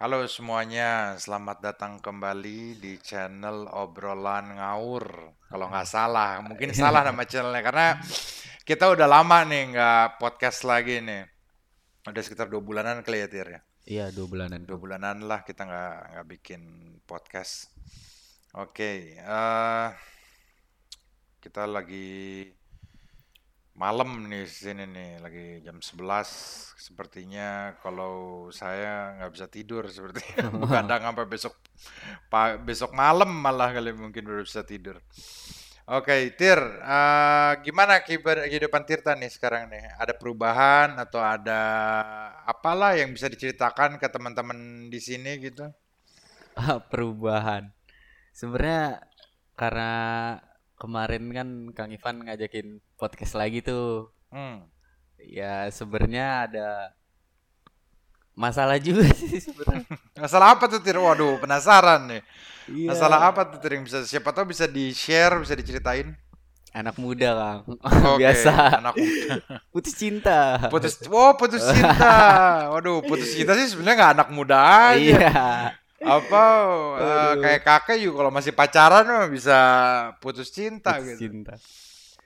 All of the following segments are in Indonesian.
Halo semuanya, selamat datang kembali di channel obrolan ngawur. Kalau nggak salah, mungkin salah nama channelnya karena kita udah lama nih nggak podcast lagi nih. Udah sekitar dua bulanan kali ya Tir ya. Iya dua bulanan. Dua bulanan lah kita nggak nggak bikin podcast. Oke, eh kita lagi malam nih sini nih, lagi jam 11. Sepertinya kalau saya nggak bisa tidur sepertinya. Kadang sampai besok pa- besok malam malah kali mungkin baru bisa tidur. Oke, Tir, eh, gimana kehidupan Tirta nih sekarang nih? Ada perubahan atau ada apalah yang bisa diceritakan ke teman-teman di sini gitu? Ah, Perubahan. Sebenarnya karena kemarin kan Kang Ivan ngajakin podcast lagi tuh. Hmm. Ya sebenarnya ada masalah juga sih sebenarnya. Masalah apa tuh Tir? Waduh, penasaran nih. Iya. Masalah apa tuh Tir yang bisa siapa tahu bisa di-share, bisa diceritain? Anak muda Kang. Oke, Biasa. anak muda. Putus cinta. Putus, oh putus cinta. Waduh, putus cinta sih sebenarnya nggak anak muda aja. Iya. Apa Aduh. kayak kakek juga kalau masih pacaran mah bisa putus cinta Putus gitu. cinta.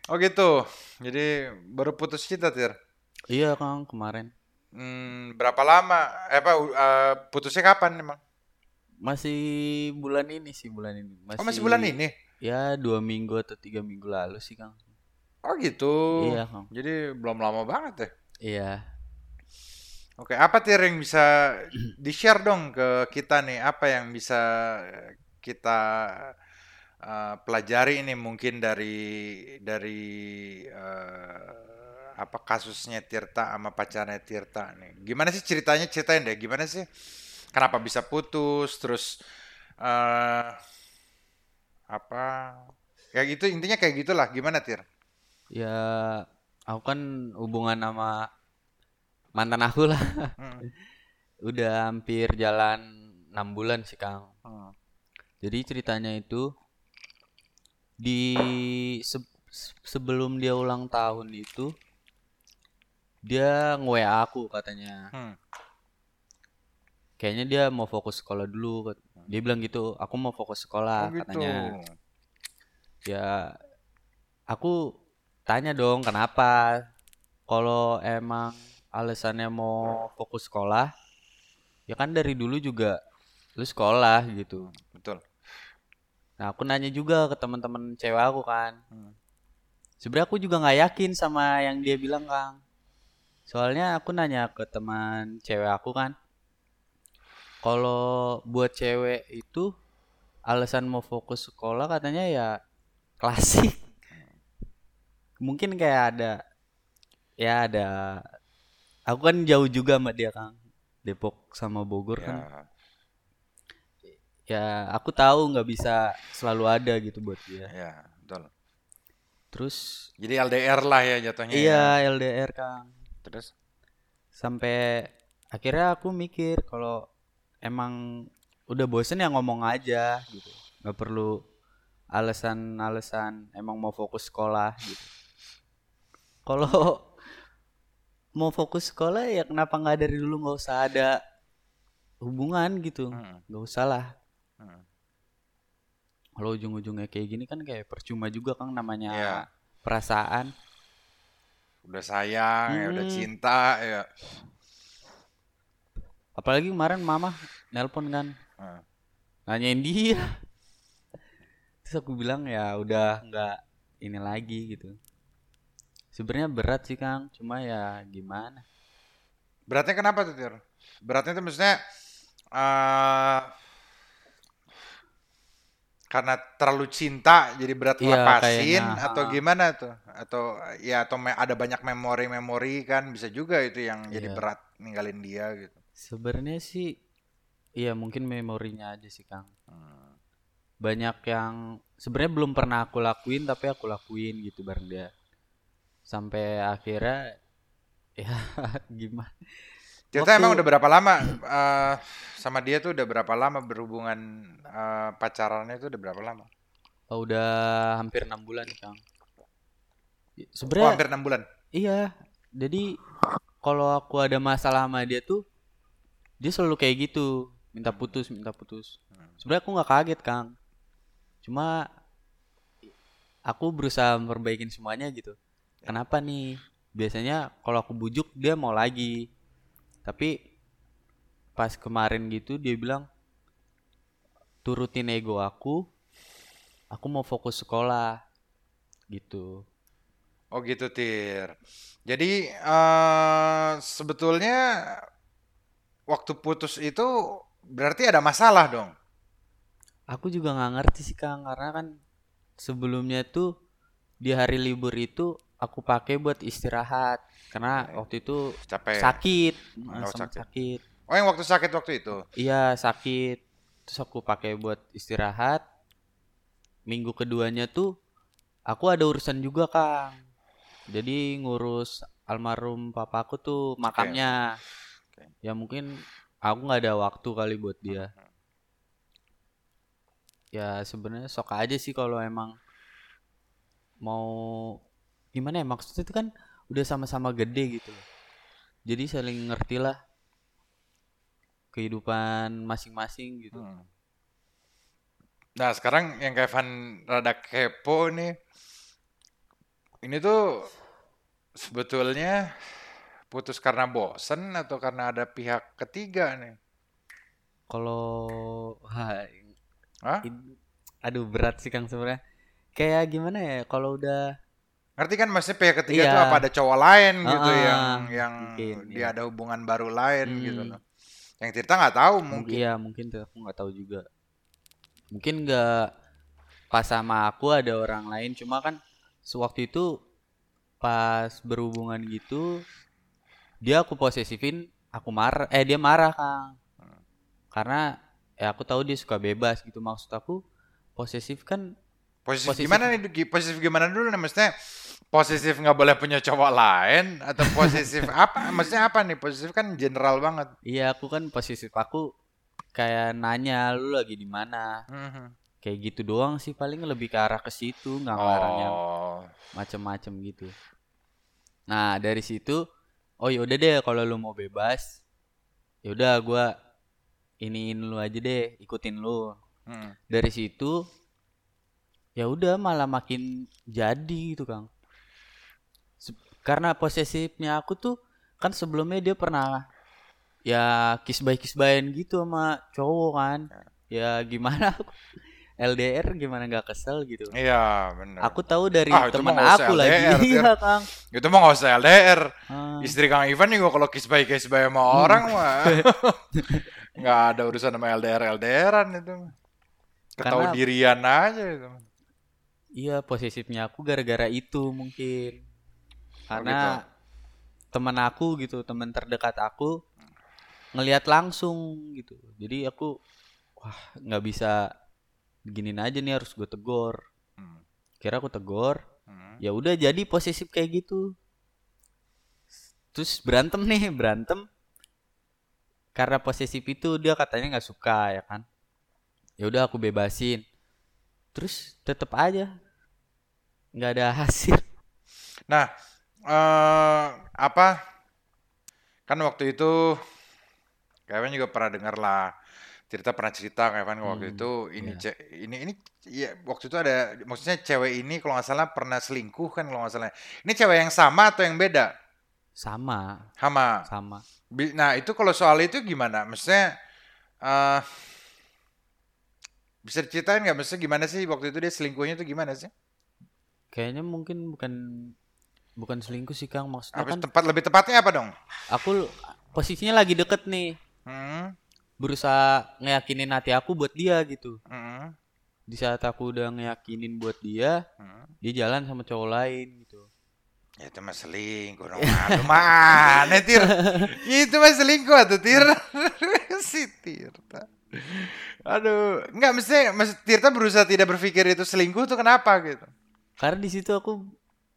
Oh gitu. Jadi baru putus cinta Tir. Iya Kang kemarin. Hmm, berapa lama? Eh apa eh, putusnya kapan emang? Masih bulan ini sih bulan ini. Oh masih bulan ini. Ya dua minggu atau tiga minggu lalu sih Kang. Oh gitu. Iya Kang. Jadi belum lama banget ya. Iya. Oke, apa Tir yang bisa di-share dong ke kita nih? Apa yang bisa kita eh, pelajari ini mungkin dari dari eh, apa kasusnya Tirta sama pacarnya Tirta nih? Gimana sih ceritanya? Ceritain deh, gimana sih? Kenapa bisa putus? Terus eh apa? Kayak gitu intinya kayak gitulah. Gimana Tir? Ya, aku kan hubungan sama mantan aku lah. Hmm. Udah hampir jalan enam bulan sih, Kang. Hmm. Jadi ceritanya itu di se- se- sebelum dia ulang tahun itu dia nge-WA aku katanya. Hmm. Kayaknya dia mau fokus sekolah dulu. kat- Dia bilang gitu, aku mau fokus sekolah Oh gitu. katanya. Ya, aku tanya dong kenapa? Kalau emang alasannya mau fokus sekolah, ya kan dari dulu juga lu sekolah gitu. Betul. Nah, aku nanya juga ke teman-teman cewek aku kan. Hmm. Sebenarnya aku juga nggak yakin sama yang dia bilang, Kang. Soalnya aku nanya ke teman cewek aku kan, kalau buat cewek itu alasan mau fokus sekolah katanya ya klasik. Mungkin kayak ada ya ada aku kan jauh juga sama dia, Kang. Depok sama Bogor kan. Ya. Ya, aku tahu nggak bisa selalu ada gitu buat dia. Ya, betul. Terus Jadi LDR lah ya jatuhnya ya. iya LDR, Kang. Terus Sampai akhirnya aku mikir kalau emang udah bosen ya ngomong aja gitu. nggak perlu alasan-alasan emang mau fokus sekolah gitu. Kalau mau fokus sekolah ya kenapa nggak dari dulu nggak usah ada hubungan gitu. Hmm, nggak usah lah. hmm. Kalau ujung-ujungnya kayak gini kan kayak percuma juga kan namanya Iya. perasaan. Udah sayang ya, udah Hmm. cinta ya. Apalagi kemarin mama nelpon kan Hmm. nanyain dia. Terus aku bilang ya udah nggak ini lagi gitu. Sebenarnya berat sih Kang, cuma ya gimana? Beratnya kenapa tuh, Tir? Beratnya tuh maksudnya eh karena terlalu cinta jadi berat Iya, ngelepasin kayaknya, atau gimana tuh? Atau ya atau ada banyak memori-memori kan bisa juga itu yang jadi Iya. berat ninggalin dia gitu. Sebenarnya sih iya mungkin memorinya aja sih Kang. Hmm. Banyak yang sebenarnya belum pernah aku lakuin tapi aku lakuin gitu bareng dia. Sampai akhirnya ya gimana? Tirta emang udah berapa lama eh, sama dia tuh udah berapa lama berhubungan eh, pacarannya itu udah berapa lama? Oh, udah hampir enam bulan Kang. Oh, Sebenarnya hampir enam bulan. Iya, jadi kalau aku ada masalah sama dia tuh, dia selalu kayak gitu. minta putus minta putus Hmm. sebenarnya aku nggak kaget kang cuma aku berusaha memperbaikin semuanya gitu kenapa nih? Biasanya kalau aku bujuk dia mau lagi. Tapi pas kemarin gitu dia bilang turutin ego aku aku mau fokus sekolah. Gitu. Oh gitu, Tir. Jadi eh sebetulnya waktu putus itu berarti ada masalah dong. Aku juga nggak ngerti sih Kang. Karena kan sebelumnya tuh di hari libur itu aku pakai buat istirahat karena waktu itu Capek. sakit, Oh, sama sakit. sakit. Oh yang waktu sakit waktu itu. Iya sakit, terus aku pakai buat istirahat. Minggu keduanya tuh aku ada urusan juga Kang. Jadi ngurus almarhum papaku tuh makamnya. Oke. Ya mungkin aku nggak ada waktu kali buat dia. Ya sebenarnya sok aja sih kalau emang mau gimana ya maksudnya itu kan udah sama-sama gede gitu loh. Jadi saling ngerti lah kehidupan masing-masing gitu. Hmm. Nah sekarang yang Kevin rada kepo nih. Ini tuh sebetulnya putus karena bosen atau karena ada pihak ketiga nih? Kalau aduh berat sih Kang sebenarnya. Kayak gimana ya kalau udah Ngerti kan maksudnya pihak ketiga Iya. tuh apa ada cowok lain gitu Ah, yang yang mungkin, dia iya. ada hubungan baru lain gitu Hmm. loh. Yang Tirta nggak tahu mungkin iya mungkin tuh aku nggak tahu juga. Mungkin nggak pas sama aku ada orang lain cuma kan sewaktu itu pas berhubungan gitu dia aku posesifin aku marah eh dia marah Kang. Karena ya aku tahu dia suka bebas gitu maksud aku posesif kan Posesif, Posesif. gimana nih? Posesif gimana dulu nih? Maksudnya posesif nggak boleh punya cowok lain atau posesif apa? Maksudnya apa nih? Posesif kan general banget. Iya, aku kan posisi aku kayak nanya lu lagi di mana. Mhm. Kayak gitu doang sih paling lebih ke arah ke situ, nggak yang Oh, macem-macem gitu. Nah, dari situ oh yaudah deh kalau lu mau bebas, yaudah gua iniin lu aja deh, ikutin lu. hmm. Dari situ ya udah malah makin jadi gitu, Kang. Karena posesifnya aku tuh kan sebelumnya dia pernah ya kiss by kiss byan gitu sama cowok kan. Ya gimana aku LDR gimana nggak kesel gitu. Iya benar. Aku tahu dari Ah, teman aku lagi. LDR, Tir. Iya, Kang. Itu mah nggak usah LDR. Ah, Istri Kang Ivan juga kalau kiss by kiss by sama Hmm. orang mah nggak ada urusan sama LDR LDRan itu. Ketahu dirian aja itu. Iya, posesifnya aku gara-gara itu mungkin. Karena teman aku gitu, teman terdekat aku ngelihat langsung gitu. Jadi aku wah, nggak bisa beginin aja nih harus gue tegor. Hmm. Kira aku tegor, Hmm. ya udah jadi posesif kayak gitu. Terus berantem nih, berantem. Karena posesif itu dia katanya nggak suka ya kan. Ya udah aku bebasin. Terus tetep aja nggak ada hasil. Nah, eh apa? Kan waktu itu Kevin juga pernah dengar lah. Tirta pernah cerita Kevin waktu Hmm, itu ini iya. ce- ini ini ya waktu itu ada maksudnya cewek ini kalau nggak salah pernah selingkuh kan kalau nggak salah. Ini cewek yang sama atau yang beda? Sama, Sama. sama. Nah, itu kalau soal itu gimana? Maksudnya eh bisa diceritain nggak? Maksudnya gimana sih waktu itu dia selingkuhnya itu gimana sih? Kayaknya mungkin bukan bukan selingkuh sih Kang, maksudnya Apa kan tempat lebih tepatnya apa dong? aku posisinya lagi deket nih, Hmm, berusaha ngeyakinin hati aku buat dia gitu. hmm, Di saat aku udah ngeyakinin buat dia, hmm. dia jalan sama cowok lain gitu. Ya itu mah selingkuh dong. Mana Tir? itu mah selingkuh tuh Tir. si Tirta. Aduh, enggak mesti, mesti Tirta berusaha tidak berpikir itu selingkuh tuh kenapa gitu? Karena di situ aku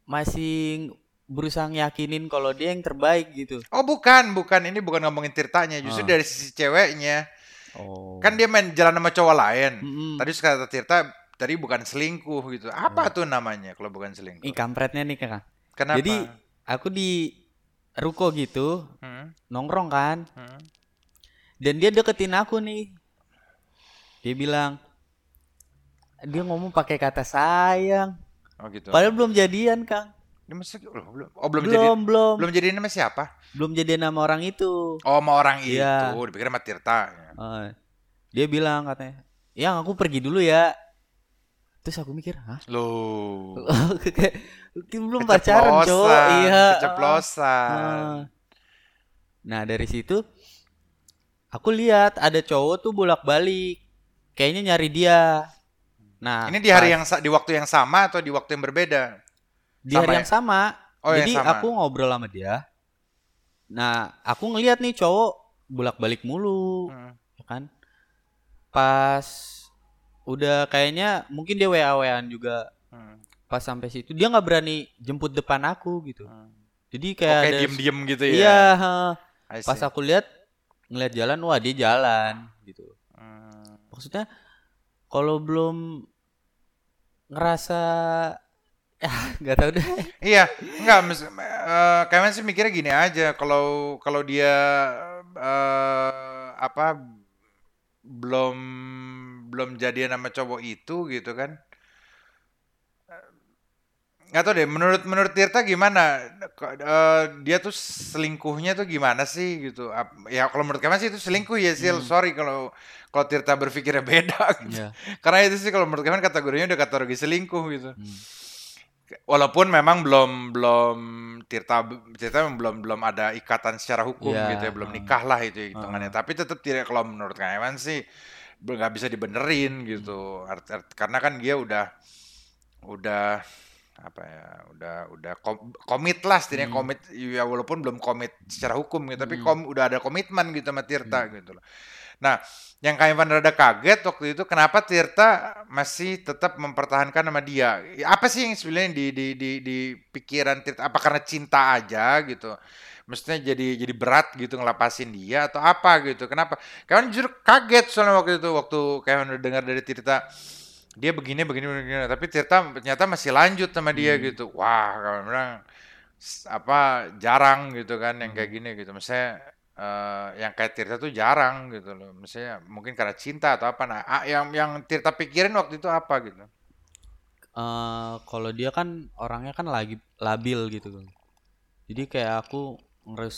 masih berusaha ngeyakinin kalau dia yang terbaik gitu. Oh bukan, bukan ini bukan ngomongin Tirtanya, justru Ah. dari sisi ceweknya. Oh. Kan dia main jalan sama cowok lain. Mm-mm. Tadi kata Tirta tadi bukan selingkuh gitu. Apa tuh namanya kalau bukan selingkuh? Ih kampretnya nih Kang. Kenapa? Jadi aku di ruko gitu Hmm, nongkrong kan. hmm, Dan dia deketin aku nih. Dia bilang dia ngomong pakai kata sayang. Oh gitu. Padahal belum jadian, Kang. Ini masih oh, belum. Oh belum, Belum, jadi. belum. Belum jadiin sama siapa? Belum jadian sama orang itu. Oh sama orang Iya. itu. Dipikir sama Tirta. Eh, dia bilang katanya, "Yang aku pergi dulu ya." Terus aku mikir, "Hah? Loh. Belum pacaran, cowok." Iya. Keceplosan. Ah. Nah, dari situ aku lihat ada cowok tuh bolak-balik. Kayaknya nyari dia. Nah, Ini di hari pas- yang di waktu yang sama atau di waktu yang berbeda? di sama hari ya? yang sama. Oh, yang Jadi sama. aku ngobrol sama dia. Nah, aku ngeliat nih cowok bolak-balik mulu, Hmm. ya kan? Pas udah kayaknya mungkin dia WA-WAan juga. Hmm. Pas sampai situ dia nggak berani jemput depan aku gitu. Hmm. Jadi kayak Oke, ada diem-diem gitu ya. Iya, pas aku lihat ngeliat jalan, wah dia jalan gitu. Hmm. Maksudnya kalau belum ngerasa ya nggak tahu deh. Iya, enggak mis, eh, Kevin sih mikirnya gini aja, kalau kalau dia eh, apa belum belum jadian sama cowok itu gitu kan. Eh, Nggak tahu deh, menurut menurut Tirta gimana? Eh, dia tuh selingkuhnya tuh gimana sih gitu? Ya kalau menurut Kevin sih itu selingkuh ya sih. Sorry kalau kalau Tirta berpikirnya beda gitu. Iya. Karena itu sih kalau menurut Kevin kategorinya udah kategori selingkuh gitu. Hmm. Walaupun memang belum belum Tirta Tirta memang belum belum ada ikatan secara hukum Iya, gitu ya, belum heeh. nikah lah itu hitungannya. Tapi tetap tidak kalau menurut Kang Ewan sih nggak bisa dibenerin gitu. Art- art- karena kan dia udah udah apa ya udah udah kom- komit lah setidaknya Hmm. komit ya walaupun belum komit secara hukum gitu tapi Hmm. kom, udah ada komitmen gitu sama Tirta gitu loh. Nah, yang Kak Ivan rada kaget waktu itu kenapa Tirta masih tetap mempertahankan sama dia? Apa sih yang sebenarnya di di di di pikiran Tirta? Apa karena cinta aja gitu? Maksudnya jadi jadi berat gitu ngelapasin dia atau apa gitu? Kenapa? Kalian justru kaget soalnya waktu itu waktu kalian udah dengar dari Tirta dia begini begini begini tapi Tirta ternyata masih lanjut sama dia gitu. Wah, kawan bilang apa jarang gitu kan yang kayak gini gitu. Maksudnya eh, yang kayak Tirta tuh jarang gitu loh. Misalnya mungkin karena cinta atau apa. Nah, ah, yang yang Tirta pikirin waktu itu apa gitu? Eh, kalau dia kan orangnya kan lagi labil gitu kan. Jadi kayak aku ngerus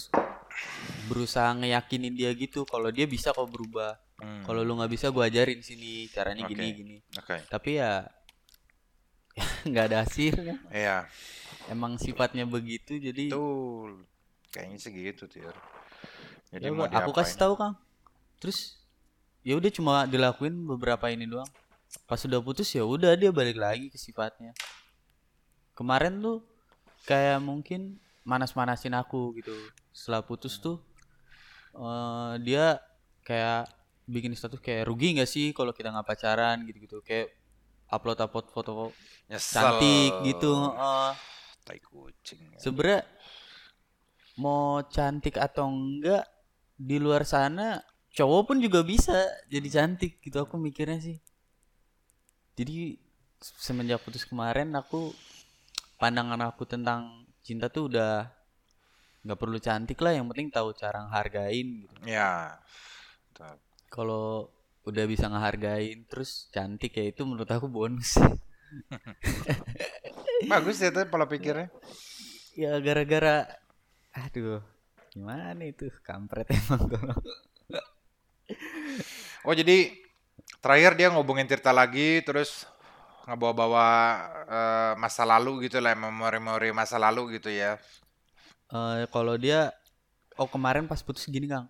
berusaha ngeyakinin dia gitu kalau dia bisa kok berubah. Hmm, Kalau lu nggak bisa gua ajarin sini caranya gini Oke. gini. Oke. Tapi ya nggak ada hasilnya. Iya, Emang sifatnya begitu jadi betul. Kayaknya segitu, Tir. Jadi ya mau aku kasih tahu Kang. Terus ya udah cuma dilakuin beberapa ini doang. Pas sudah putus ya udah dia balik lagi ke sifatnya. Kemarin tuh kayak mungkin manas-manasin aku gitu. Setelah putus tuh eh, dia kayak bikin status kayak rugi nggak sih kalau kita nggak pacaran gitu-gitu. Kayak upload upload foto Nyesel. cantik gitu. Tai kucing. Sebenernya mau cantik atau enggak di luar sana cowok pun juga bisa jadi cantik gitu aku mikirnya sih. Jadi semenjak putus kemarin aku pandangan aku tentang cinta tuh udah nggak perlu cantik lah yang penting tahu cara ngehargain gitu. Ya. Kalau udah bisa ngehargain terus cantik ya itu menurut aku bonus. Bagus ya tuh pola pikirnya. ya gara-gara aduh gimana itu kampret emang tuh. Oh jadi terakhir dia ngobongin Tirta lagi terus ngebawa-bawa eh, masa lalu gitu lah memori-memori masa lalu gitu ya. Eh, kalau dia oh kemarin pas putus gini Kang.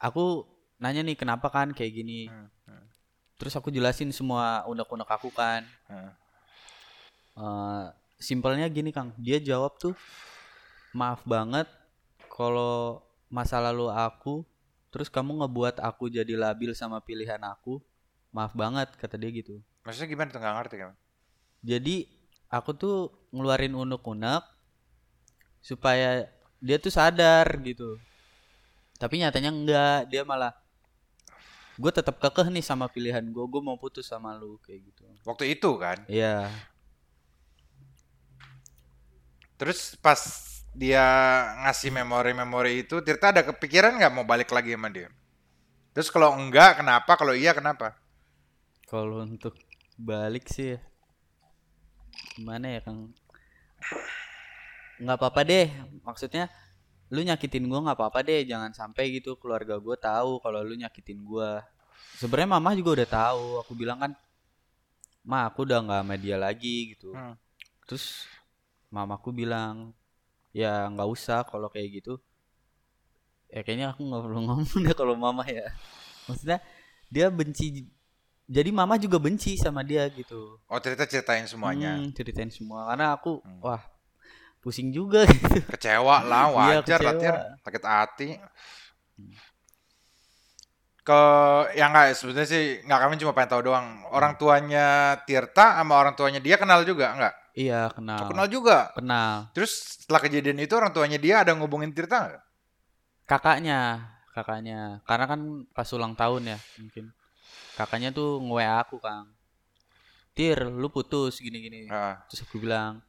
Aku nanya nih kenapa kan kayak gini. Hmm, hmm, Terus aku jelasin semua unek-unek aku kan. hmm. Eh, simpelnya gini Kang, dia jawab tuh maaf banget kalau masa lalu aku terus kamu ngebuat aku jadi labil sama pilihan aku. Maaf banget kata dia gitu. Maksudnya gimana tuh nggak ngerti kan? Jadi aku tuh ngeluarin unek-unek supaya dia tuh sadar gitu. Tapi nyatanya enggak, dia malah gue tetap kekeh nih sama pilihan gue, gue mau putus sama lu kayak gitu. Waktu itu kan. Iya, Terus pas dia ngasih memori-memori itu, Tirta ada kepikiran nggak mau balik lagi sama dia? Terus kalau enggak kenapa? Kalau iya kenapa? Kalau untuk balik sih ya, gimana ya Kang? Nggak apa-apa deh. Maksudnya lu nyakitin gua nggak apa-apa deh. Jangan sampai gitu keluarga gua tahu kalau lu nyakitin gua. Sebenarnya mama juga udah tahu. Aku bilang kan, ma aku udah nggak sama dia lagi gitu. Hmm. Terus mamaku bilang, ya nggak usah kalau kayak gitu. Ya kayaknya aku nggak perlu ngomong deh kalau mama ya. Maksudnya dia benci. Jadi mama juga benci sama dia gitu. Oh cerita ceritain semuanya. Hmm, ceritain semua karena aku Hmm. wah pusing juga gitu. Kecewa lah, Iya, wajar lah kecewa. Tir. sakit hati. Ke yang enggak sebenarnya sih nggak kami cuma pengen tahu doang. Orang tuanya Tirta sama orang tuanya dia kenal juga enggak? Iya kenal. Oh, kenal juga. Kenal. Terus setelah kejadian itu orang tuanya dia ada ngubungin Tirta nggak? Kakaknya, kakaknya. Karena kan pas ulang tahun ya mungkin. Kakaknya tuh nge-WA aku, Kang. Tir, lu putus gini-gini. Ah, Terus aku bilang,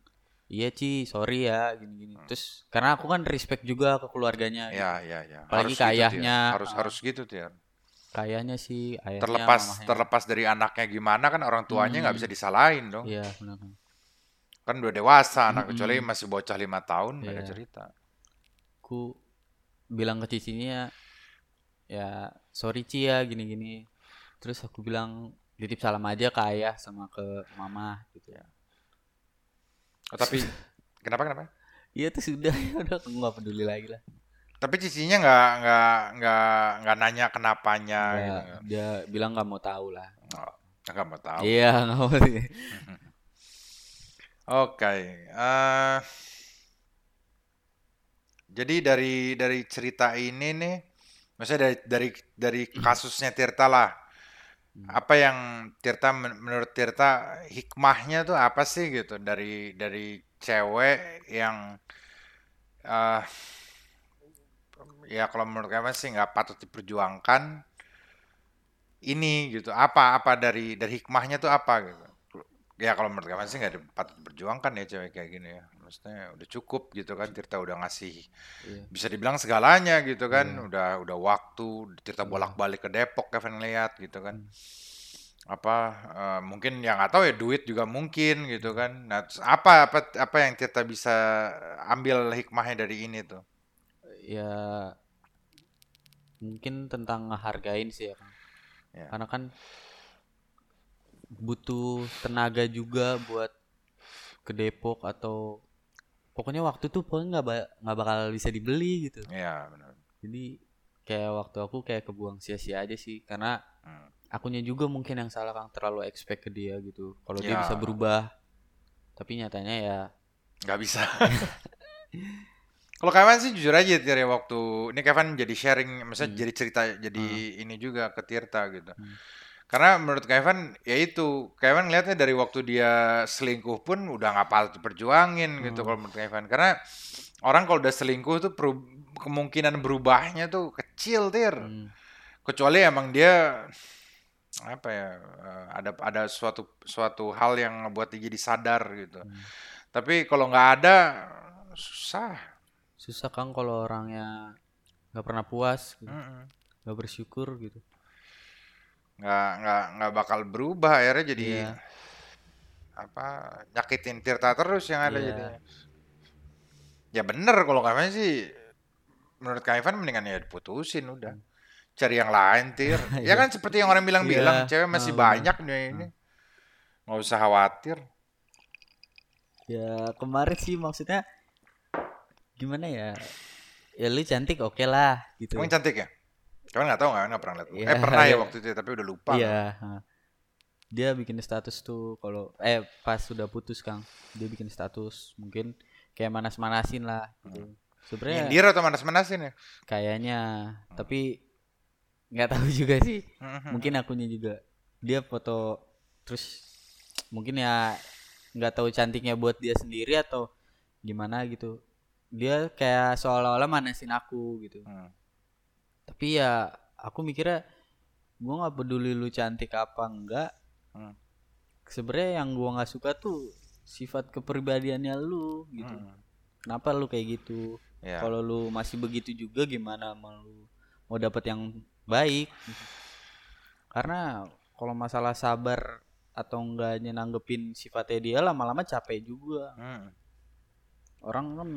"Iya, Ci, sorry ya gini-gini." Hmm. Terus karena aku kan respect juga ke keluarganya. gitu. ya, ya. Apalagi Harus ke gitu, Tir. ayahnya. Harus Ah. harus gitu, Tir. Kayaknya sih ayahnya Terlepas mamahnya. terlepas dari anaknya gimana kan orang tuanya nggak Hmm. bisa disalahin dong. Iya, benar. Kan udah dewasa anak Mm-mm. kecuali masih bocah lima tahun beda Iya. cerita. aku bilang ke cicinya ya sorry Ci ya gini-gini terus aku bilang titip salam aja ke ayah sama ke mama gitu ya Oh, tapi kenapa kenapa? iya tuh sudah ya udah aku nggak peduli lagi lah Tapi cicinya nggak nggak nggak nggak nanya kenapanya Nggak, gitu. dia bilang nggak mau tahu lah Oh, nggak mau tahu. iya nggak mau sih Oke. eh, jadi dari dari cerita ini nih, maksudnya dari dari dari kasusnya Tirta lah. Apa yang Tirta men- menurut Tirta hikmahnya tuh apa sih gitu dari dari cewek yang eh ya kalau menurut kalian sih nggak patut diperjuangkan ini gitu. Apa apa dari dari hikmahnya tuh apa gitu? Ya kalau menurut kalian sih nggak patut diperjuangkan ya cewek kayak gini ya. Maksudnya udah cukup gitu kan Tirta udah ngasih Iya. bisa dibilang segalanya gitu kan Iya. udah udah waktu Tirta Iya. bolak-balik ke Depok Kevin lihat gitu kan Hmm. apa eh, mungkin yang nggak tahu ya duit juga mungkin gitu kan nah terus apa apa apa yang Tirta bisa ambil hikmahnya dari ini tuh ya mungkin tentang ngehargain sih ya Kang. Ya. karena kan butuh tenaga juga buat ke Depok atau pokoknya waktu tuh pokoknya nggak ba- nggak bakal bisa dibeli gitu ya benar jadi kayak waktu aku kayak kebuang sia-sia aja sih karena Hmm. akunya juga mungkin yang salah Kang terlalu expect ke dia gitu kalau dia Ya. bisa berubah tapi nyatanya ya nggak bisa kalau Kevin sih jujur aja Tir ya waktu ini Kevin jadi sharing misalnya Hmm. jadi cerita jadi ini juga ke Tirta gitu Hmm. Karena menurut Kevin ya itu. Kevin ngeliatnya dari waktu dia selingkuh pun udah nggak patut diperjuangin gitu Hmm. kalau menurut Kevin. Karena orang kalau udah selingkuh tuh peru- kemungkinan berubahnya tuh kecil Tir. Hmm, kecuali emang dia apa ya eh, ada ada suatu suatu hal yang ngebuat dia jadi sadar gitu. Hmm. tapi kalau nggak ada susah. Susah Kang kalau orangnya nggak pernah puas gitu. Nggak bersyukur gitu nggak nggak nggak bakal berubah akhirnya jadi Iya. apa nyakitin Tirta terus yang ada Iya. jadinya. Ya bener kalau kami sih menurut Kak Ivan mendingan ya diputusin udah. Cari yang lain tir. Ya Iya. kan seperti yang orang bilang-bilang Iya, cewek masih benar. banyak nih ini. Nggak usah khawatir. Ya kemarin sih maksudnya gimana ya? Ya lu cantik oke lah gitu. Emang cantik ya kalian nggak tahu nggak nggak pernah lihat. Iya, eh pernah ya iya. waktu itu tapi udah lupa iya. ha. dia bikin status tuh kalau eh pas sudah putus kang. Dia bikin status mungkin kayak manas-manasin lah gitu. Sebenarnya nyindir atau manas-manasin ya? Kayaknya. Tapi nggak tahu juga sih. Mhm. mungkin akunya juga. Dia foto terus mungkin ya nggak tahu cantiknya buat dia sendiri atau gimana gitu. Dia kayak seolah-olah manasin aku gitu. Hmm. Tapi ya aku mikirnya gua nggak peduli lu cantik apa enggak Hmm. sebenarnya yang gua nggak suka tuh sifat kepribadiannya lu gitu Hmm. kenapa lu kayak gitu Ya. kalau lu masih begitu juga gimana mau lu mau dapat yang baik karena kalau masalah sabar atau enggaknya nanggepin sifatnya dia lama-lama capek juga Hmm. Orang kan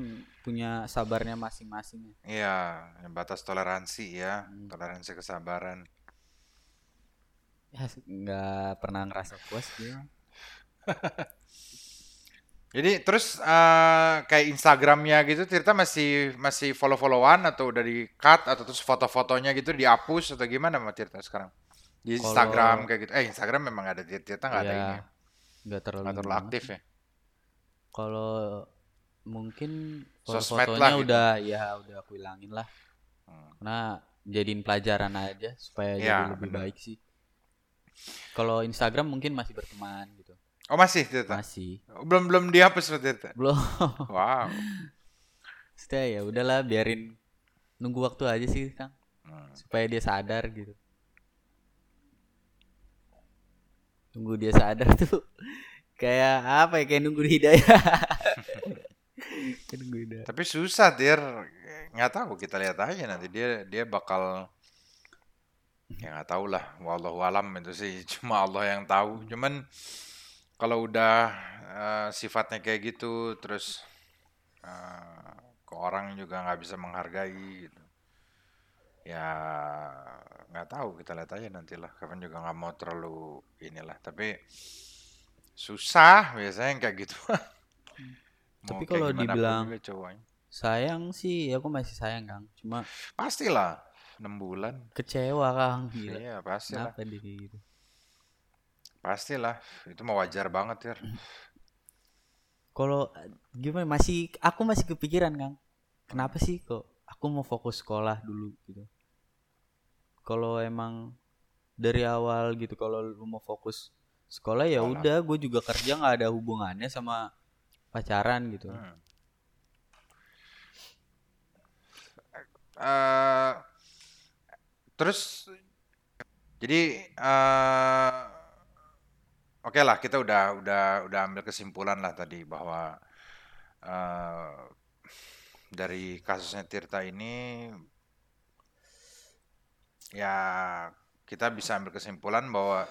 punya sabarnya masing-masing ya. Iya, batas toleransi ya, Hmm. toleransi kesabaran. ya nggak pernah ngerasa puas dia Jadi terus eh, kayak Instagramnya gitu, Tirta masih masih follow-followan atau udah di cut atau terus foto-fotonya gitu dihapus atau gimana sama Tirta sekarang? Di Kalau- Instagram kayak gitu. Eh Instagram memang ada Tirta nggak ada ya ini, nggak terlalu aktif ya. kalau mungkin lah gitu. udah ya udah aku hilangin lah Hmm. karena jadiin pelajaran aja supaya Ya, jadi lebih bener. baik sih kalau Instagram mungkin masih berteman gitu Oh masih Tirta? masih Belum belum dihapus Tirta. belum Wow. Sudah ya udahlah biarin nunggu waktu aja sih Kang Hmm. supaya dia sadar gitu tunggu dia sadar tuh kayak apa ya kayak nunggu hidayah Hidayah Tapi susah Tir, nggak tahu kita lihat aja nanti dia dia bakal ya nggak tahu lah, wallahu alam itu sih cuma Allah yang tahu. Cuman kalau udah eh, sifatnya kayak gitu, terus eh, ke orang juga nggak bisa menghargai gitu. Ya nggak tahu kita lihat aja nanti lah. Kapan juga nggak mau terlalu inilah. Tapi susah biasanya kayak gitu. Mau Tapi kalau dibilang cowoknya. sayang sih aku masih sayang Kang cuma Pastilah 6 bulan. kecewa Kang gila Iya, pastilah. kenapa dia kayak gitu Pastilah. Itu mah wajar banget, ya. kalau gimana masih aku masih kepikiran Kang kenapa sih kok aku mau fokus sekolah dulu gitu kalau emang dari awal gitu kalau lu mau fokus sekolah ya udah gue juga kerja nggak ada hubungannya sama pacaran gitu Hmm. Eh, terus jadi eh oke lah kita udah udah udah ambil kesimpulan lah tadi bahwa eh dari kasusnya Tirta ini ya kita bisa ambil kesimpulan bahwa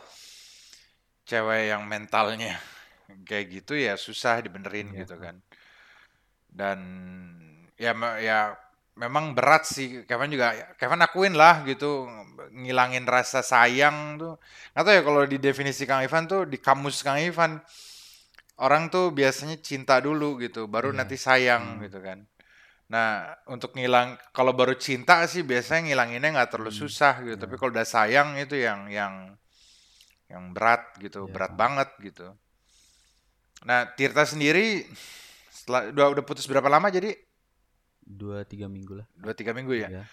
cewek yang mentalnya kayak gitu ya susah dibenerin Iya. gitu kan dan ya ya memang berat sih Kevin juga Kevin akuin lah gitu ngilangin rasa sayang tuh nggak tahu ya kalau di definisi Kang Ivan tuh di kamus Kang Ivan orang tuh biasanya cinta dulu gitu baru Iya. nanti sayang Hmm. gitu kan nah untuk ngilang kalau baru cinta sih biasanya ngilanginnya nggak terlalu Hmm. susah gitu Iya. tapi kalau udah sayang itu yang yang yang berat gitu Iya. berat banget gitu nah Tirta sendiri setelah udah udah putus berapa lama jadi? Dua tiga minggu lah. Dua tiga minggu ya? Iya.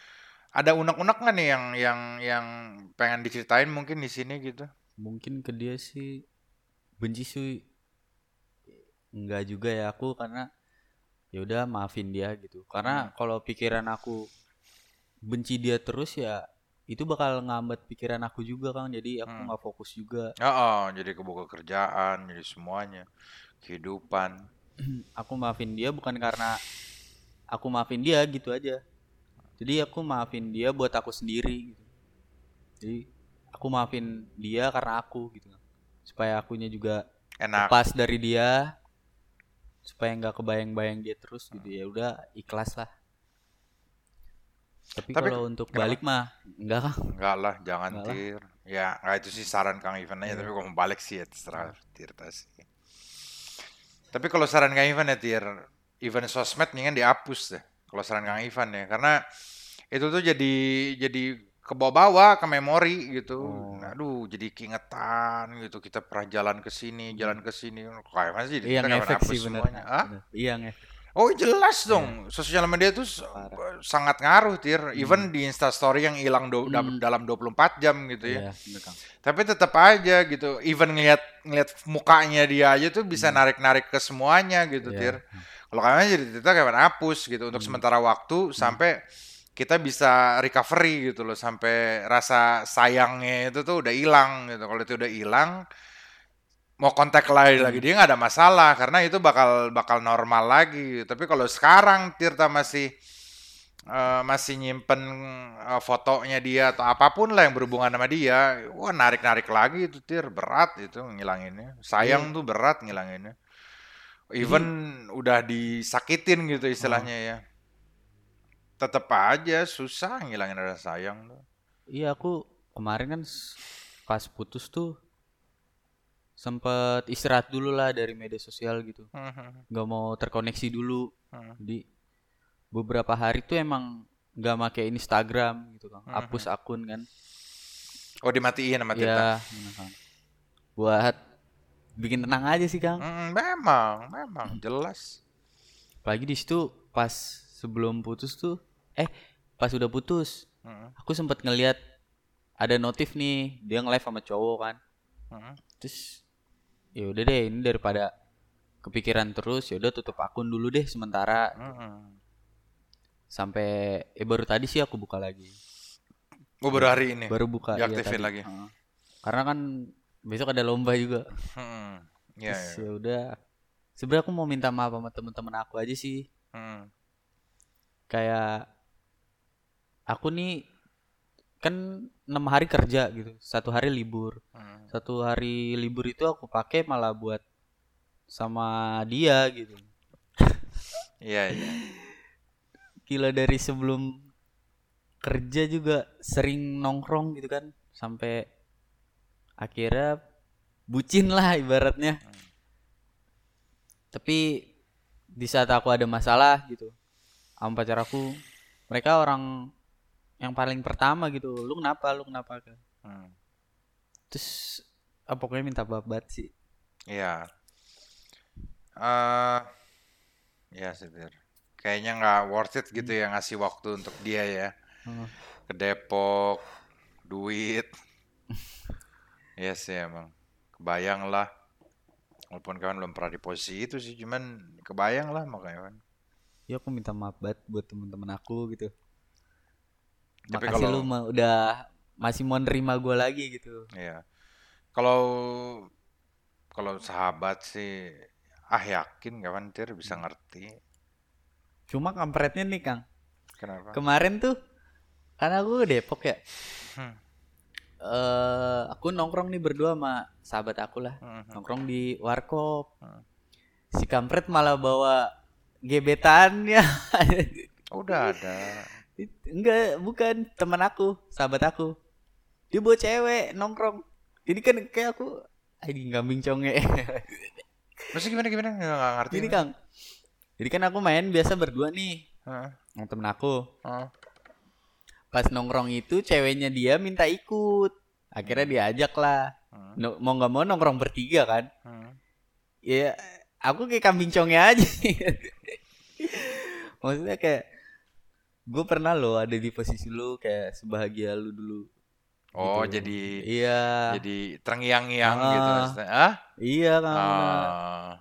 ada unek-unek nggak nih yang yang yang pengen diceritain mungkin di sini gitu? Mungkin ke dia sih benci sih. Enggak juga ya aku karena ya udah maafin dia gitu. Karena kalau pikiran aku benci dia terus ya itu bakal ngambat pikiran aku juga Kang. Jadi aku Hmm. nggak fokus juga. Oh, oh, jadi kebuka kerjaan jadi semuanya. Kehidupan. Aku maafin dia bukan karena aku maafin dia gitu aja. Jadi aku maafin dia buat aku sendiri gitu. Jadi aku maafin dia karena aku gitu. Supaya akunya juga enak. lepas dari dia. Supaya nggak kebayang-bayang dia terus gitu. Ya udah ikhlas lah tapi, Tapi kalau untuk kenapa? balik mah enggak kan enggak lah jangan Enggak lah. tir. Ya nggak itu sih saran Kang Ivan aja Iya. tapi kalau mau balik sih ya terserah Tirta sih tapi kalau saran Kang Ivan ya tir event sosmed mendingan dihapus deh kalau saran Kang Ivan ya. Karena itu tuh jadi jadi ke bawah-bawah ke memori gitu. Oh. aduh jadi keingetan gitu kita pernah jalan ke sini jalan ke sini. Kayak sih iya kita hapus sih bener. semuanya? Iya ngefek Oh jelas dong, sosial media itu Parah. sangat ngaruh tir, even di Instastory yang hilang do- Hmm. dalam 24 jam gitu ya. iya Tapi tetap aja gitu, even ngeliat ngeliat mukanya dia aja tuh bisa narik-narik ke semuanya gitu Iya. tir. Kalau kalian jadi kita kayak hapus gitu untuk Hmm. sementara waktu sampai kita bisa recovery gitu loh sampai rasa sayangnya itu tuh udah hilang gitu. Kalau itu udah hilang mau kontak lagi lagi dia nggak ada masalah karena itu bakal bakal normal lagi. Tapi kalau sekarang Tirta masih eh, masih nyimpen eh, fotonya dia atau apa pun lah yang berhubungan sama dia, wah narik-narik lagi itu tir berat itu ngilanginnya. Sayang Iya. tuh berat ngilanginnya. Even udah disakitin gitu istilahnya ya. Tetep aja susah ngilangin rasa sayang tuh. Iya aku kemarin kan pas putus tuh sempet istirahat dulu lah dari media sosial gitu. Mhm, Gak mau terkoneksi dulu. Jadi beberapa hari tuh emang gak make Instagram gitu kan. Hapus akun kan. Oh dimatiin sama Tita. Ya, buat bikin tenang aja sih Kang. Mm, memang, memang jelas. Apalagi di situ pas sebelum putus tuh, eh pas udah putus, aku sempet ngeliat ada notif nih dia nge-live sama cowok kan. Terus ya udah deh ini daripada kepikiran terus ya udah tutup akun dulu deh sementara Mhm. sampai eh baru tadi sih aku buka lagi. Oh baru hari ini. Baru buka iya Diaktifin tadi. lagi. Heeh. Karena kan besok ada lomba juga. Mhm. Iya, Terus iya. ya udah. Sebenarnya aku mau minta maaf sama temen-temen aku aja sih. Mhm. Kayak aku nih kan enam hari kerja gitu, satu hari libur. Mhm. Satu hari libur itu aku pakai malah buat sama dia gitu. Iya, iya. Gila dari sebelum kerja juga sering nongkrong gitu kan sampai akhirnya bucin lah ibaratnya. Tapi di saat aku ada masalah gitu sama pacar aku, mereka orang yang paling pertama gitu. Lu kenapa? Lu kenapa? Hmm. Terus ah, pokoknya minta banget sih. Iya. Eh, ya sih. Kayaknya nggak worth it gitu ya ngasih waktu untuk dia ya. Heeh. Ke Depok, duit. Iya sih emang. Kebayang lah. Walaupun kawan belum pernah di posisi itu sih, cuman kebayang lah makanya kan. Ya aku minta maaf banget buat temen-temen aku gitu. Tapi Makasih kalau- lu ma- udah masih mau nerima gue lagi gitu. Iya. Kalau kalau sahabat sih, ah yakin kawan Tir bisa ngerti. Cuma kampretnya nih Kang. Kenapa? Kemarin tuh karena aku ke Depok ya. Hmm. eh aku nongkrong nih berdua sama sahabat aku lah. Mhm. Nongkrong di warkop. Hmm. Si kampret malah bawa gebetannya. Udah ada. Enggak, bukan teman aku, sahabat aku. Dia bawa cewek nongkrong. Jadi kan kayak aku Aduh kambing conge. Maksudnya gimana gimana? Nggak, ngerti. Jadi Kang. Jadi kan aku main biasa berdua nih Heeh. sama temen aku. heeh. Pas nongkrong itu ceweknya dia minta ikut. Akhirnya diajak lah. Hmm. No- mau nggak mau nongkrong bertiga kan. Hmm. Ya aku kayak kambing conge aja. Maksudnya kayak gue pernah loh ada di posisi lu kayak sebahagia lu dulu. Oh, gitu. jadi Iya. jadi terngiang-ngiang gitu Ah. maksudnya. Ah? Iya kan. Ah.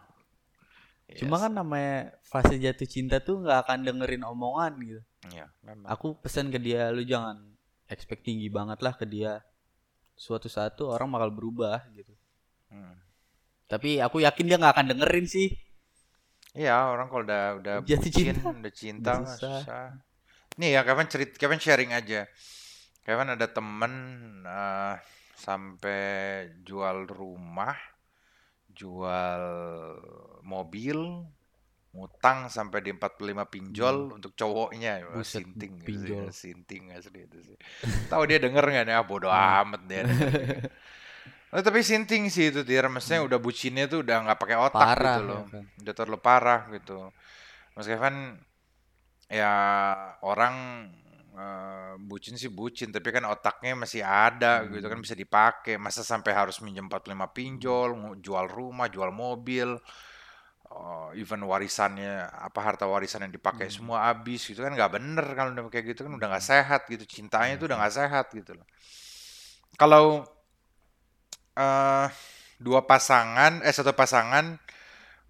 Cuma Yes. kan namanya fase jatuh cinta tuh nggak akan dengerin omongan gitu. Iya, memang. Aku pesan ke dia lu jangan expect tinggi banget lah ke dia. Suatu saat tuh orang bakal berubah gitu. Hmm. Tapi aku yakin dia nggak akan dengerin sih. Iya, orang kalau udah udah Jatuh bucin, cinta. udah cinta Udah susah. susah. Nih ya, Kevin cerit, Kevin sharing aja. Kevin ada temen eh, sampai jual rumah, jual mobil, ngutang sampai di 45 pinjol untuk cowoknya. Hmm. Buset, sinting, gitu pinjol. sih, sinting asli itu sih. Tahu dia denger nggak nih? Ah, bodo amat dia. Oh, tapi sinting sih itu Tir, maksudnya udah bucinnya tuh udah nggak pakai otak Hmm. Parah, gitu loh, ya kan. udah terlalu parah gitu. Mas Kevin ya orang eh, bucin sih bucin, tapi kan otaknya masih ada gitu kan Hmm. bisa dipakai. Masa sampai harus minjem 45 pinjol, ngu- jual rumah, jual mobil, eh, even warisannya apa harta warisan yang dipakai Hmm. semua habis gitu kan nggak bener kalau udah kayak gitu kan udah nggak sehat gitu cintanya itu udah nggak sehat gitu loh. Kalau eh dua pasangan eh satu pasangan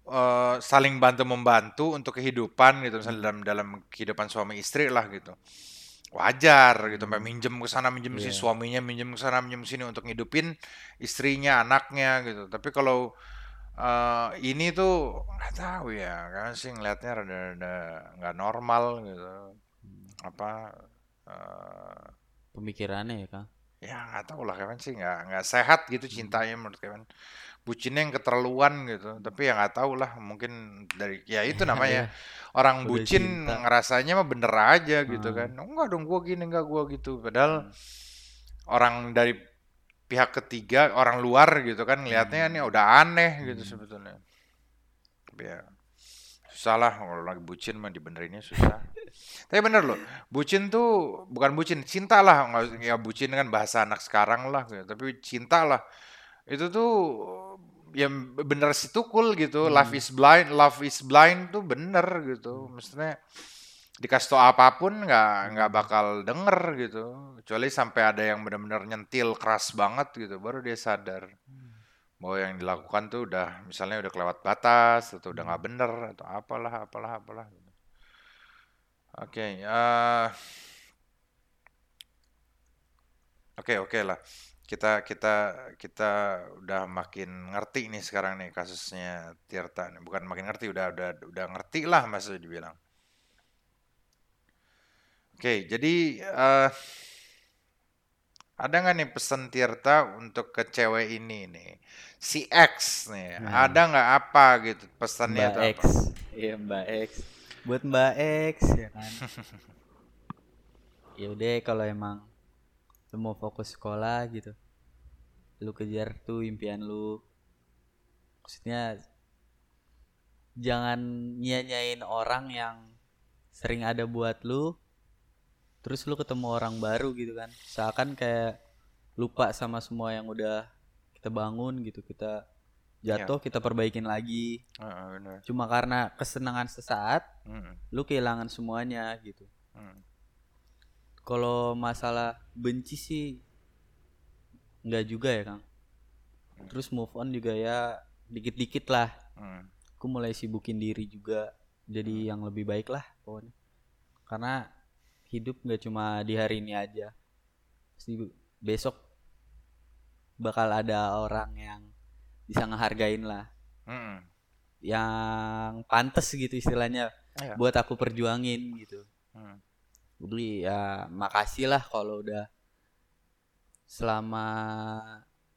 eh, saling bantu membantu untuk kehidupan gitu misalnya dalam dalam kehidupan suami istri lah gitu. Wajar gitu sampai minjem ke sana minjem ke sini Iya. suaminya minjem ke sana minjem sini untuk ngidupin istrinya anaknya gitu. Tapi kalau eh, ini tuh nggak tahu ya kan sih ngelihatnya rada-rada nggak normal gitu. Apa eh, Pemikirannya ya, Kang. ya nggak tahu lah Kevin sih nggak nggak sehat gitu cintanya menurut Kevin bucinnya yang keterlaluan gitu. Tapi ya nggak tahu lah mungkin dari ya itu namanya orang Udah bucin cinta. ngerasanya mah bener aja gitu Hmm. kan. Enggak dong gua gini enggak gua gitu. Padahal orang dari pihak ketiga orang luar gitu kan ngelihatnya Hmm. ini udah aneh gitu sebetulnya. Tapi ya susah lah kalau lagi bucin mah dibenerinnya susah. Tapi bener loh bucin tuh bukan bucin cinta lah. Nggak ya bucin kan bahasa anak sekarang lah gitu. tapi cinta lah. Itu tuh ya bener sih tukul gitu Hmm. love is blind love is blind tuh bener gitu maksudnya dikasih tau apa pun nggak nggak Hmm. bakal denger gitu kecuali sampai ada yang benar-benar nyentil keras banget gitu baru dia sadar bahwa yang dilakukan tuh udah misalnya udah kelewat batas atau udah nggak bener atau apalah apalah apalah gitu. oke eh, oke oke lah kita kita kita udah makin ngerti nih sekarang nih kasusnya Tirta nih. bukan makin ngerti udah udah udah ngerti lah maksudnya dibilang oke jadi eh, ada nggak nih pesan Tirta untuk ke cewek ini nih si X nih Nah. ada nggak apa gitu pesannya Mbak tuh X. apa Iya, Mbak X. Buat Mbak X ya kan. ya udah kalau emang lu mau fokus sekolah gitu. Lu kejar tuh impian lu. Maksudnya jangan nyanyain orang yang sering ada buat lu terus lu ketemu orang baru gitu kan seakan kayak lupa sama semua yang udah kita bangun gitu kita jatuh kita perbaikin lagi Heeh, bener. cuma karena kesenangan sesaat Mm, lu kehilangan semuanya gitu mm, kalau masalah benci sih nggak juga ya kang. Terus move on juga ya dikit-dikit lah. Mm. aku mulai sibukin diri juga jadi yang lebih baik lah pokoknya. Karena hidup nggak cuma di hari ini aja. Pasti besok bakal ada orang yang bisa ngehargain lah. Mm, yang pantas gitu istilahnya Iya. buat aku perjuangin gitu jadi ya makasih lah kalau udah selama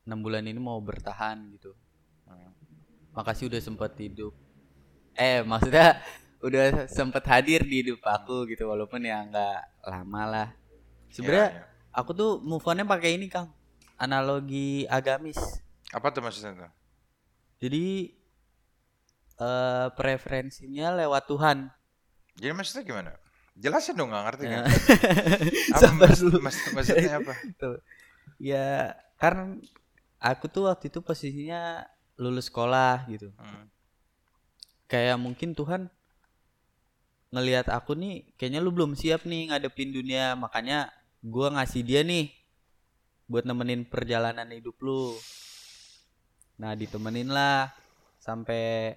enam bulan ini mau bertahan gitu Hmm. makasih udah sempet hidup eh maksudnya udah sempet hadir di hidup aku gitu walaupun ya nggak lama lah sebenarnya Iya, iya. aku tuh move onnya pakai ini kang analogi agamis Apa tuh maksudnya tuh? jadi eh preferensinya lewat Tuhan Jadi maksudnya gimana? Jelasin dong nggak ngerti kan? Ya. Apa Sabar dulu. maksud- maksudnya apa? Tuh. ya karena aku tuh waktu itu posisinya lulus sekolah gitu Hmm. kayak mungkin Tuhan ngelihat aku nih kayaknya lu belum siap nih ngadepin dunia makanya gua ngasih dia nih buat nemenin perjalanan hidup lu nah ditemenin lah sampai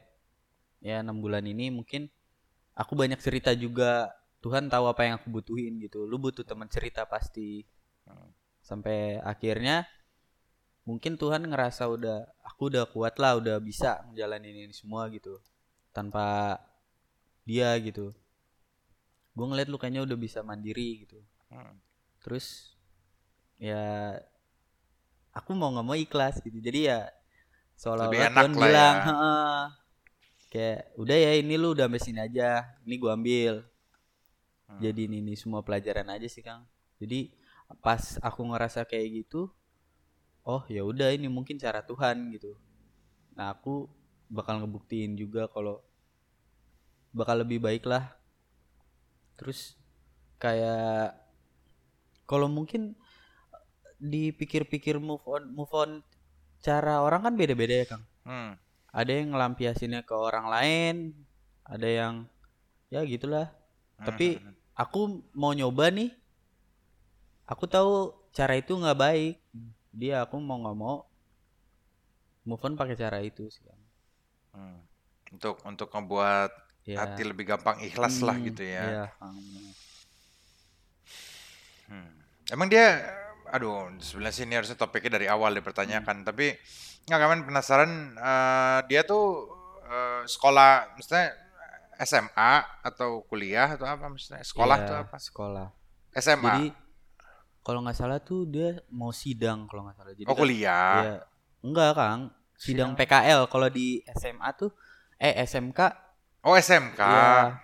ya enam bulan ini mungkin aku banyak cerita juga Tuhan tahu apa yang aku butuhin gitu lu butuh teman cerita pasti Hmm. sampai akhirnya mungkin Tuhan ngerasa udah aku udah kuat lah udah bisa ngejalanin ini semua gitu tanpa dia gitu gue ngeliat lu kayaknya udah bisa mandiri gitu Hmm. terus ya aku mau nggak mau ikhlas gitu jadi ya seolah-olah Tuhan bilang ya. "Heeh." kayak udah ya ini lu udah sampai sini aja ini gua ambil Hmm. jadi ini, ini semua pelajaran aja sih kang jadi pas aku ngerasa kayak gitu oh ya udah ini mungkin cara Tuhan gitu nah aku bakal ngebuktiin juga kalau bakal lebih baik lah terus kayak kalau mungkin dipikir-pikir move on move on cara orang kan beda-beda ya kang Hmm. ada yang ngelampiasinnya ke orang lain ada yang ya gitulah tapi Hmm. Aku mau nyoba nih aku tahu cara itu nggak baik dia aku mau nggak mau move on pakai cara itu sih. Hmm. Untuk untuk ngebuat ya hati lebih gampang ikhlas lah Hmm, gitu ya. bener. Hmm. Emang dia, aduh, sebenarnya sih ini harusnya topiknya dari awal dipertanyakan, tapi nggak kawan penasaran eh, dia tuh eh, sekolah, maksudnya SMA atau kuliah atau apa maksudnya? Sekolah Iya, tuh apa? sekolah. SMA. Jadi kalau nggak salah tuh dia mau sidang kalau nggak salah. Jadi Oh kan- kuliah. Iya. Enggak, Kang. Sidang PKL kalau di SMA tuh eh SMK Oh SMK. Iya.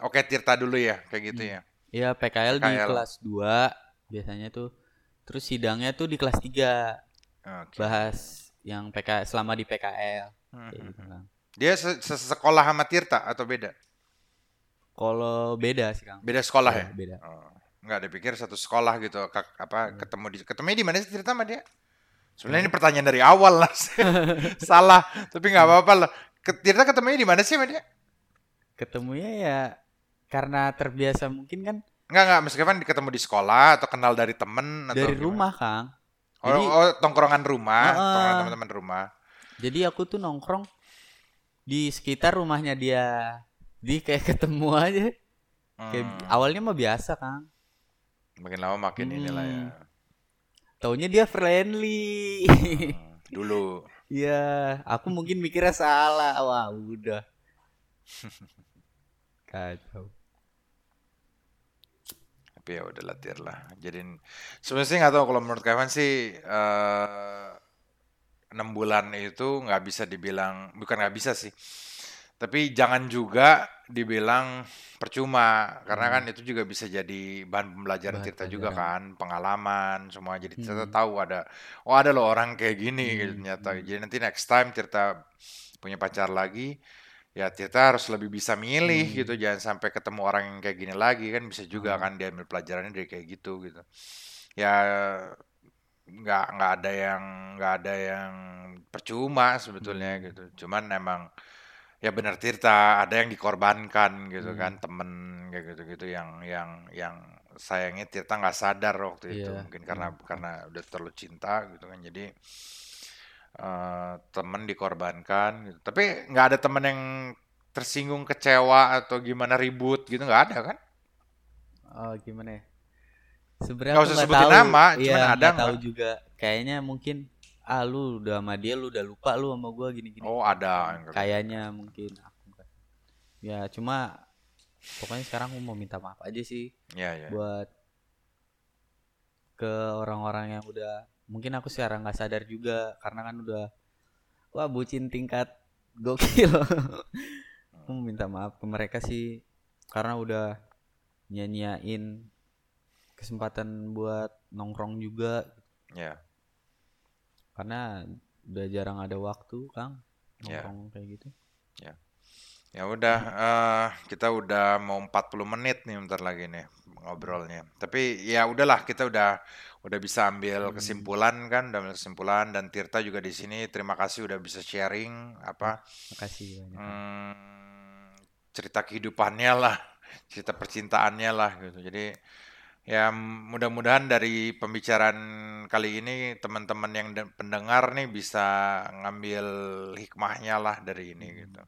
Oke Tirta dulu ya kayak gitu ya. ya PKL, di PKL. kelas 2 biasanya tuh. Terus sidangnya tuh di kelas 3 Oke. bahas yang PK selama di PKL Hmm. kayak gitu, Kang. Dia se- se- sekolah sama Tirta atau beda? Kalau beda sih, Kang. Beda sekolah Iya, ya? Beda. Oh, enggak dipikir satu sekolah gitu. Kak, apa Iya. ketemu di ketemu di mana sih Tirta sama dia? Sebenarnya ini pertanyaan dari awal lah. Salah, tapi nggak apa-apa lah. Tirta ketemunya di mana sih sama dia? Ketemunya ya karena terbiasa mungkin kan Enggak enggak, meskipun ketemu di sekolah atau kenal dari temen atau dari gimana? rumah, Kang. Oh, Jadi- oh, tongkrongan rumah, Heeh. tongkrongan teman-teman rumah. Jadi aku tuh nongkrong di sekitar rumahnya dia. Jadi kayak ketemu aja. Kayak Hmm, awalnya mah biasa, Kang. makin lama makin inilah ya. Hmm. Taunya dia friendly. Hmm, dulu. Iya, aku mungkin mikirnya salah. Wah, udah. Kacau. Tapi ya udah latihan lah. Jadi sebenarnya nggak tahu kalau menurut Kevin sih eh, enam bulan itu nggak bisa dibilang bukan nggak bisa sih. Tapi jangan juga dibilang percuma karena kan itu juga bisa jadi bahan pembelajaran Hmm. Bahan Tirta juga kan, pengalaman semua. Jadi Hmm. tahu ada oh ada loh orang kayak gini gitu Hmm, ternyata. hmm. Jadi nanti next time Tirta punya pacar lagi ya Tirta harus lebih bisa milih Hmm. gitu jangan sampai ketemu orang yang kayak gini lagi kan bisa juga Hmm. kan dia ambil pelajarannya dari kayak gitu gitu ya nggak nggak ada yang nggak ada yang percuma sebetulnya Hmm. gitu cuman emang ya benar Tirta ada yang dikorbankan gitu Hmm. kan temen kayak gitu gitu yang yang yang sayangnya Tirta nggak sadar waktu itu Iya, mungkin karena iya. karena udah terlalu cinta gitu kan jadi eh, temen dikorbankan gitu. Tapi nggak ada temen yang tersinggung kecewa atau gimana ribut gitu nggak ada kan? Oh, gimana ya? Sebenarnya Nggak usah sebutin tahu. nama, Iya, cuman ada nggak tahu juga. Kayaknya mungkin ah lu udah sama dia lu udah lupa lu sama gua gini-gini. Oh ada. Kayaknya mungkin aku Ya, cuma pokoknya sekarang aku mau minta maaf aja sih Ya ya. buat ke orang-orang yang udah mungkin aku sekarang nggak sadar juga karena kan udah wah bucin tingkat gokil. aku mau minta maaf ke mereka sih karena udah nyanyiain kesempatan buat nongkrong juga Ya. karena udah jarang ada waktu Kang Ya. nongkrong kayak gitu. Ya udah eh, kita udah mau 40 menit nih bentar lagi nih ngobrolnya. Tapi ya udahlah kita udah udah bisa ambil Hmm. kesimpulan kan, udah ambil kesimpulan dan Tirta juga di sini terima kasih udah bisa sharing apa Makasih banyak. Hmm, cerita kehidupannya lah, cerita percintaannya lah gitu. Jadi ya mudah-mudahan dari pembicaraan kali ini teman-teman yang de- pendengar nih bisa ngambil hikmahnya lah dari ini gitu.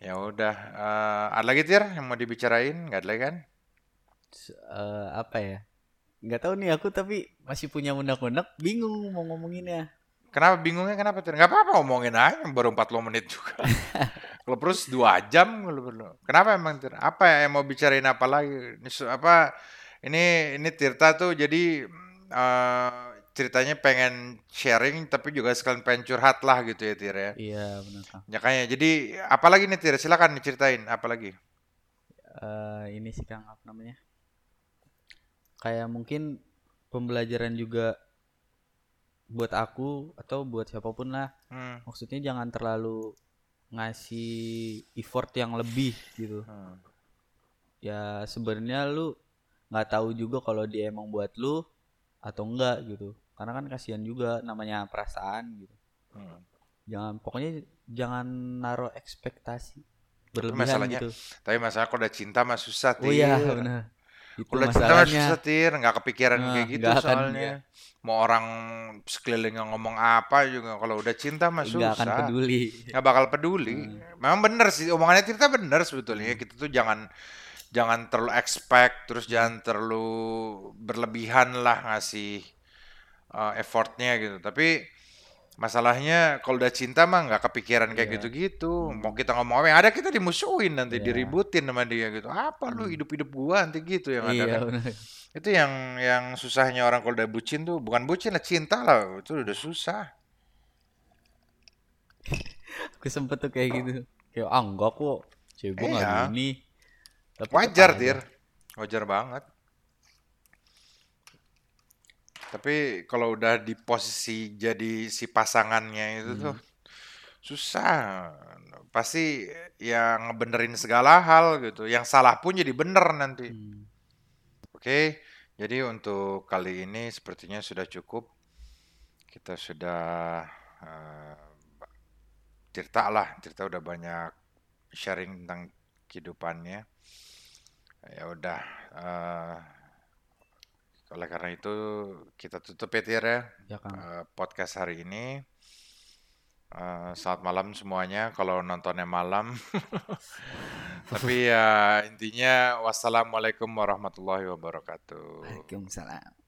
Ya udah, eh, ada lagi Tir yang mau dibicarain? Nggak ada lagi kan? Eh, apa ya? Nggak tahu nih aku tapi masih punya unek-unek bingung mau ngomonginnya. Kenapa bingungnya kenapa Tir? Nggak apa-apa ngomongin aja baru 40 menit juga. Kalau terus dua jam kalau perlu. Kenapa emang Tir? Apa yang mau bicarain apa lagi? Apa ini ini Tirta tuh jadi eh, ceritanya pengen sharing tapi juga sekalian pengen curhat lah gitu ya Tir ya. Iya benar. Ya kayaknya jadi apa lagi nih Tir? Silakan diceritain apa lagi? Eh, ini sih Kang apa namanya? Kayak mungkin pembelajaran juga buat aku atau buat siapa pun lah. Hmm, Maksudnya jangan terlalu ngasih effort yang lebih gitu. hmm, Ya sebenarnya lu nggak tahu juga kalau dia emang buat lu atau enggak gitu. Karena kan kasihan juga namanya perasaan gitu. hmm. Jangan pokoknya jangan naruh ekspektasi berlebihan masalahnya gitu. Tapi masalah kalau udah cinta mah susah Oh iya Tir. benar. Itu Kalau udah cinta mah susah Tir, nggak kepikiran Nah, kayak gitu akan soalnya. Mau orang sekeliling yang ngomong apa juga kalau udah cinta mah nggak akan susah. peduli. Nggak bakal peduli. Memang bener sih omongannya Tirta bener sebetulnya. Hmm. Kita tuh jangan jangan terlalu expect terus jangan terlalu berlebihan lah ngasih uh, effortnya gitu. Tapi Masalahnya kalau udah cinta mah nggak kepikiran kayak Iya. gitu-gitu. Hmm. Mau kita ngomong apa yang ada kita dimusuhin nanti Iya. diributin sama dia gitu. Apa lu Hmm. hidup-hidup gua nanti gitu yang ada Iya kan. benar. Itu yang yang susahnya orang kalau udah bucin tuh bukan bucin lah cinta lah itu udah susah. Aku sempet tuh kayak gitu. Kayak ah enggak kok. Cewek gue nggak Iya. Tapi Wajar, aja. Tir. Wajar banget. Tapi kalau udah di posisi jadi si pasangannya itu tuh Hmm. susah. Pasti yang ngebenerin segala hal gitu. Yang salah pun jadi bener nanti. Hmm. Oke, jadi untuk kali ini sepertinya sudah cukup. Kita sudah eh, cerita lah, cerita udah banyak sharing tentang kehidupannya. Ya udah, eh, oleh karena itu kita tutup ya Tir ya Ya Kang. eh, podcast hari ini. Eh, selamat malam semuanya. Kalau nontonnya malam, tapi ya intinya wassalamualaikum warahmatullahi wabarakatuh. Waalaikumsalam.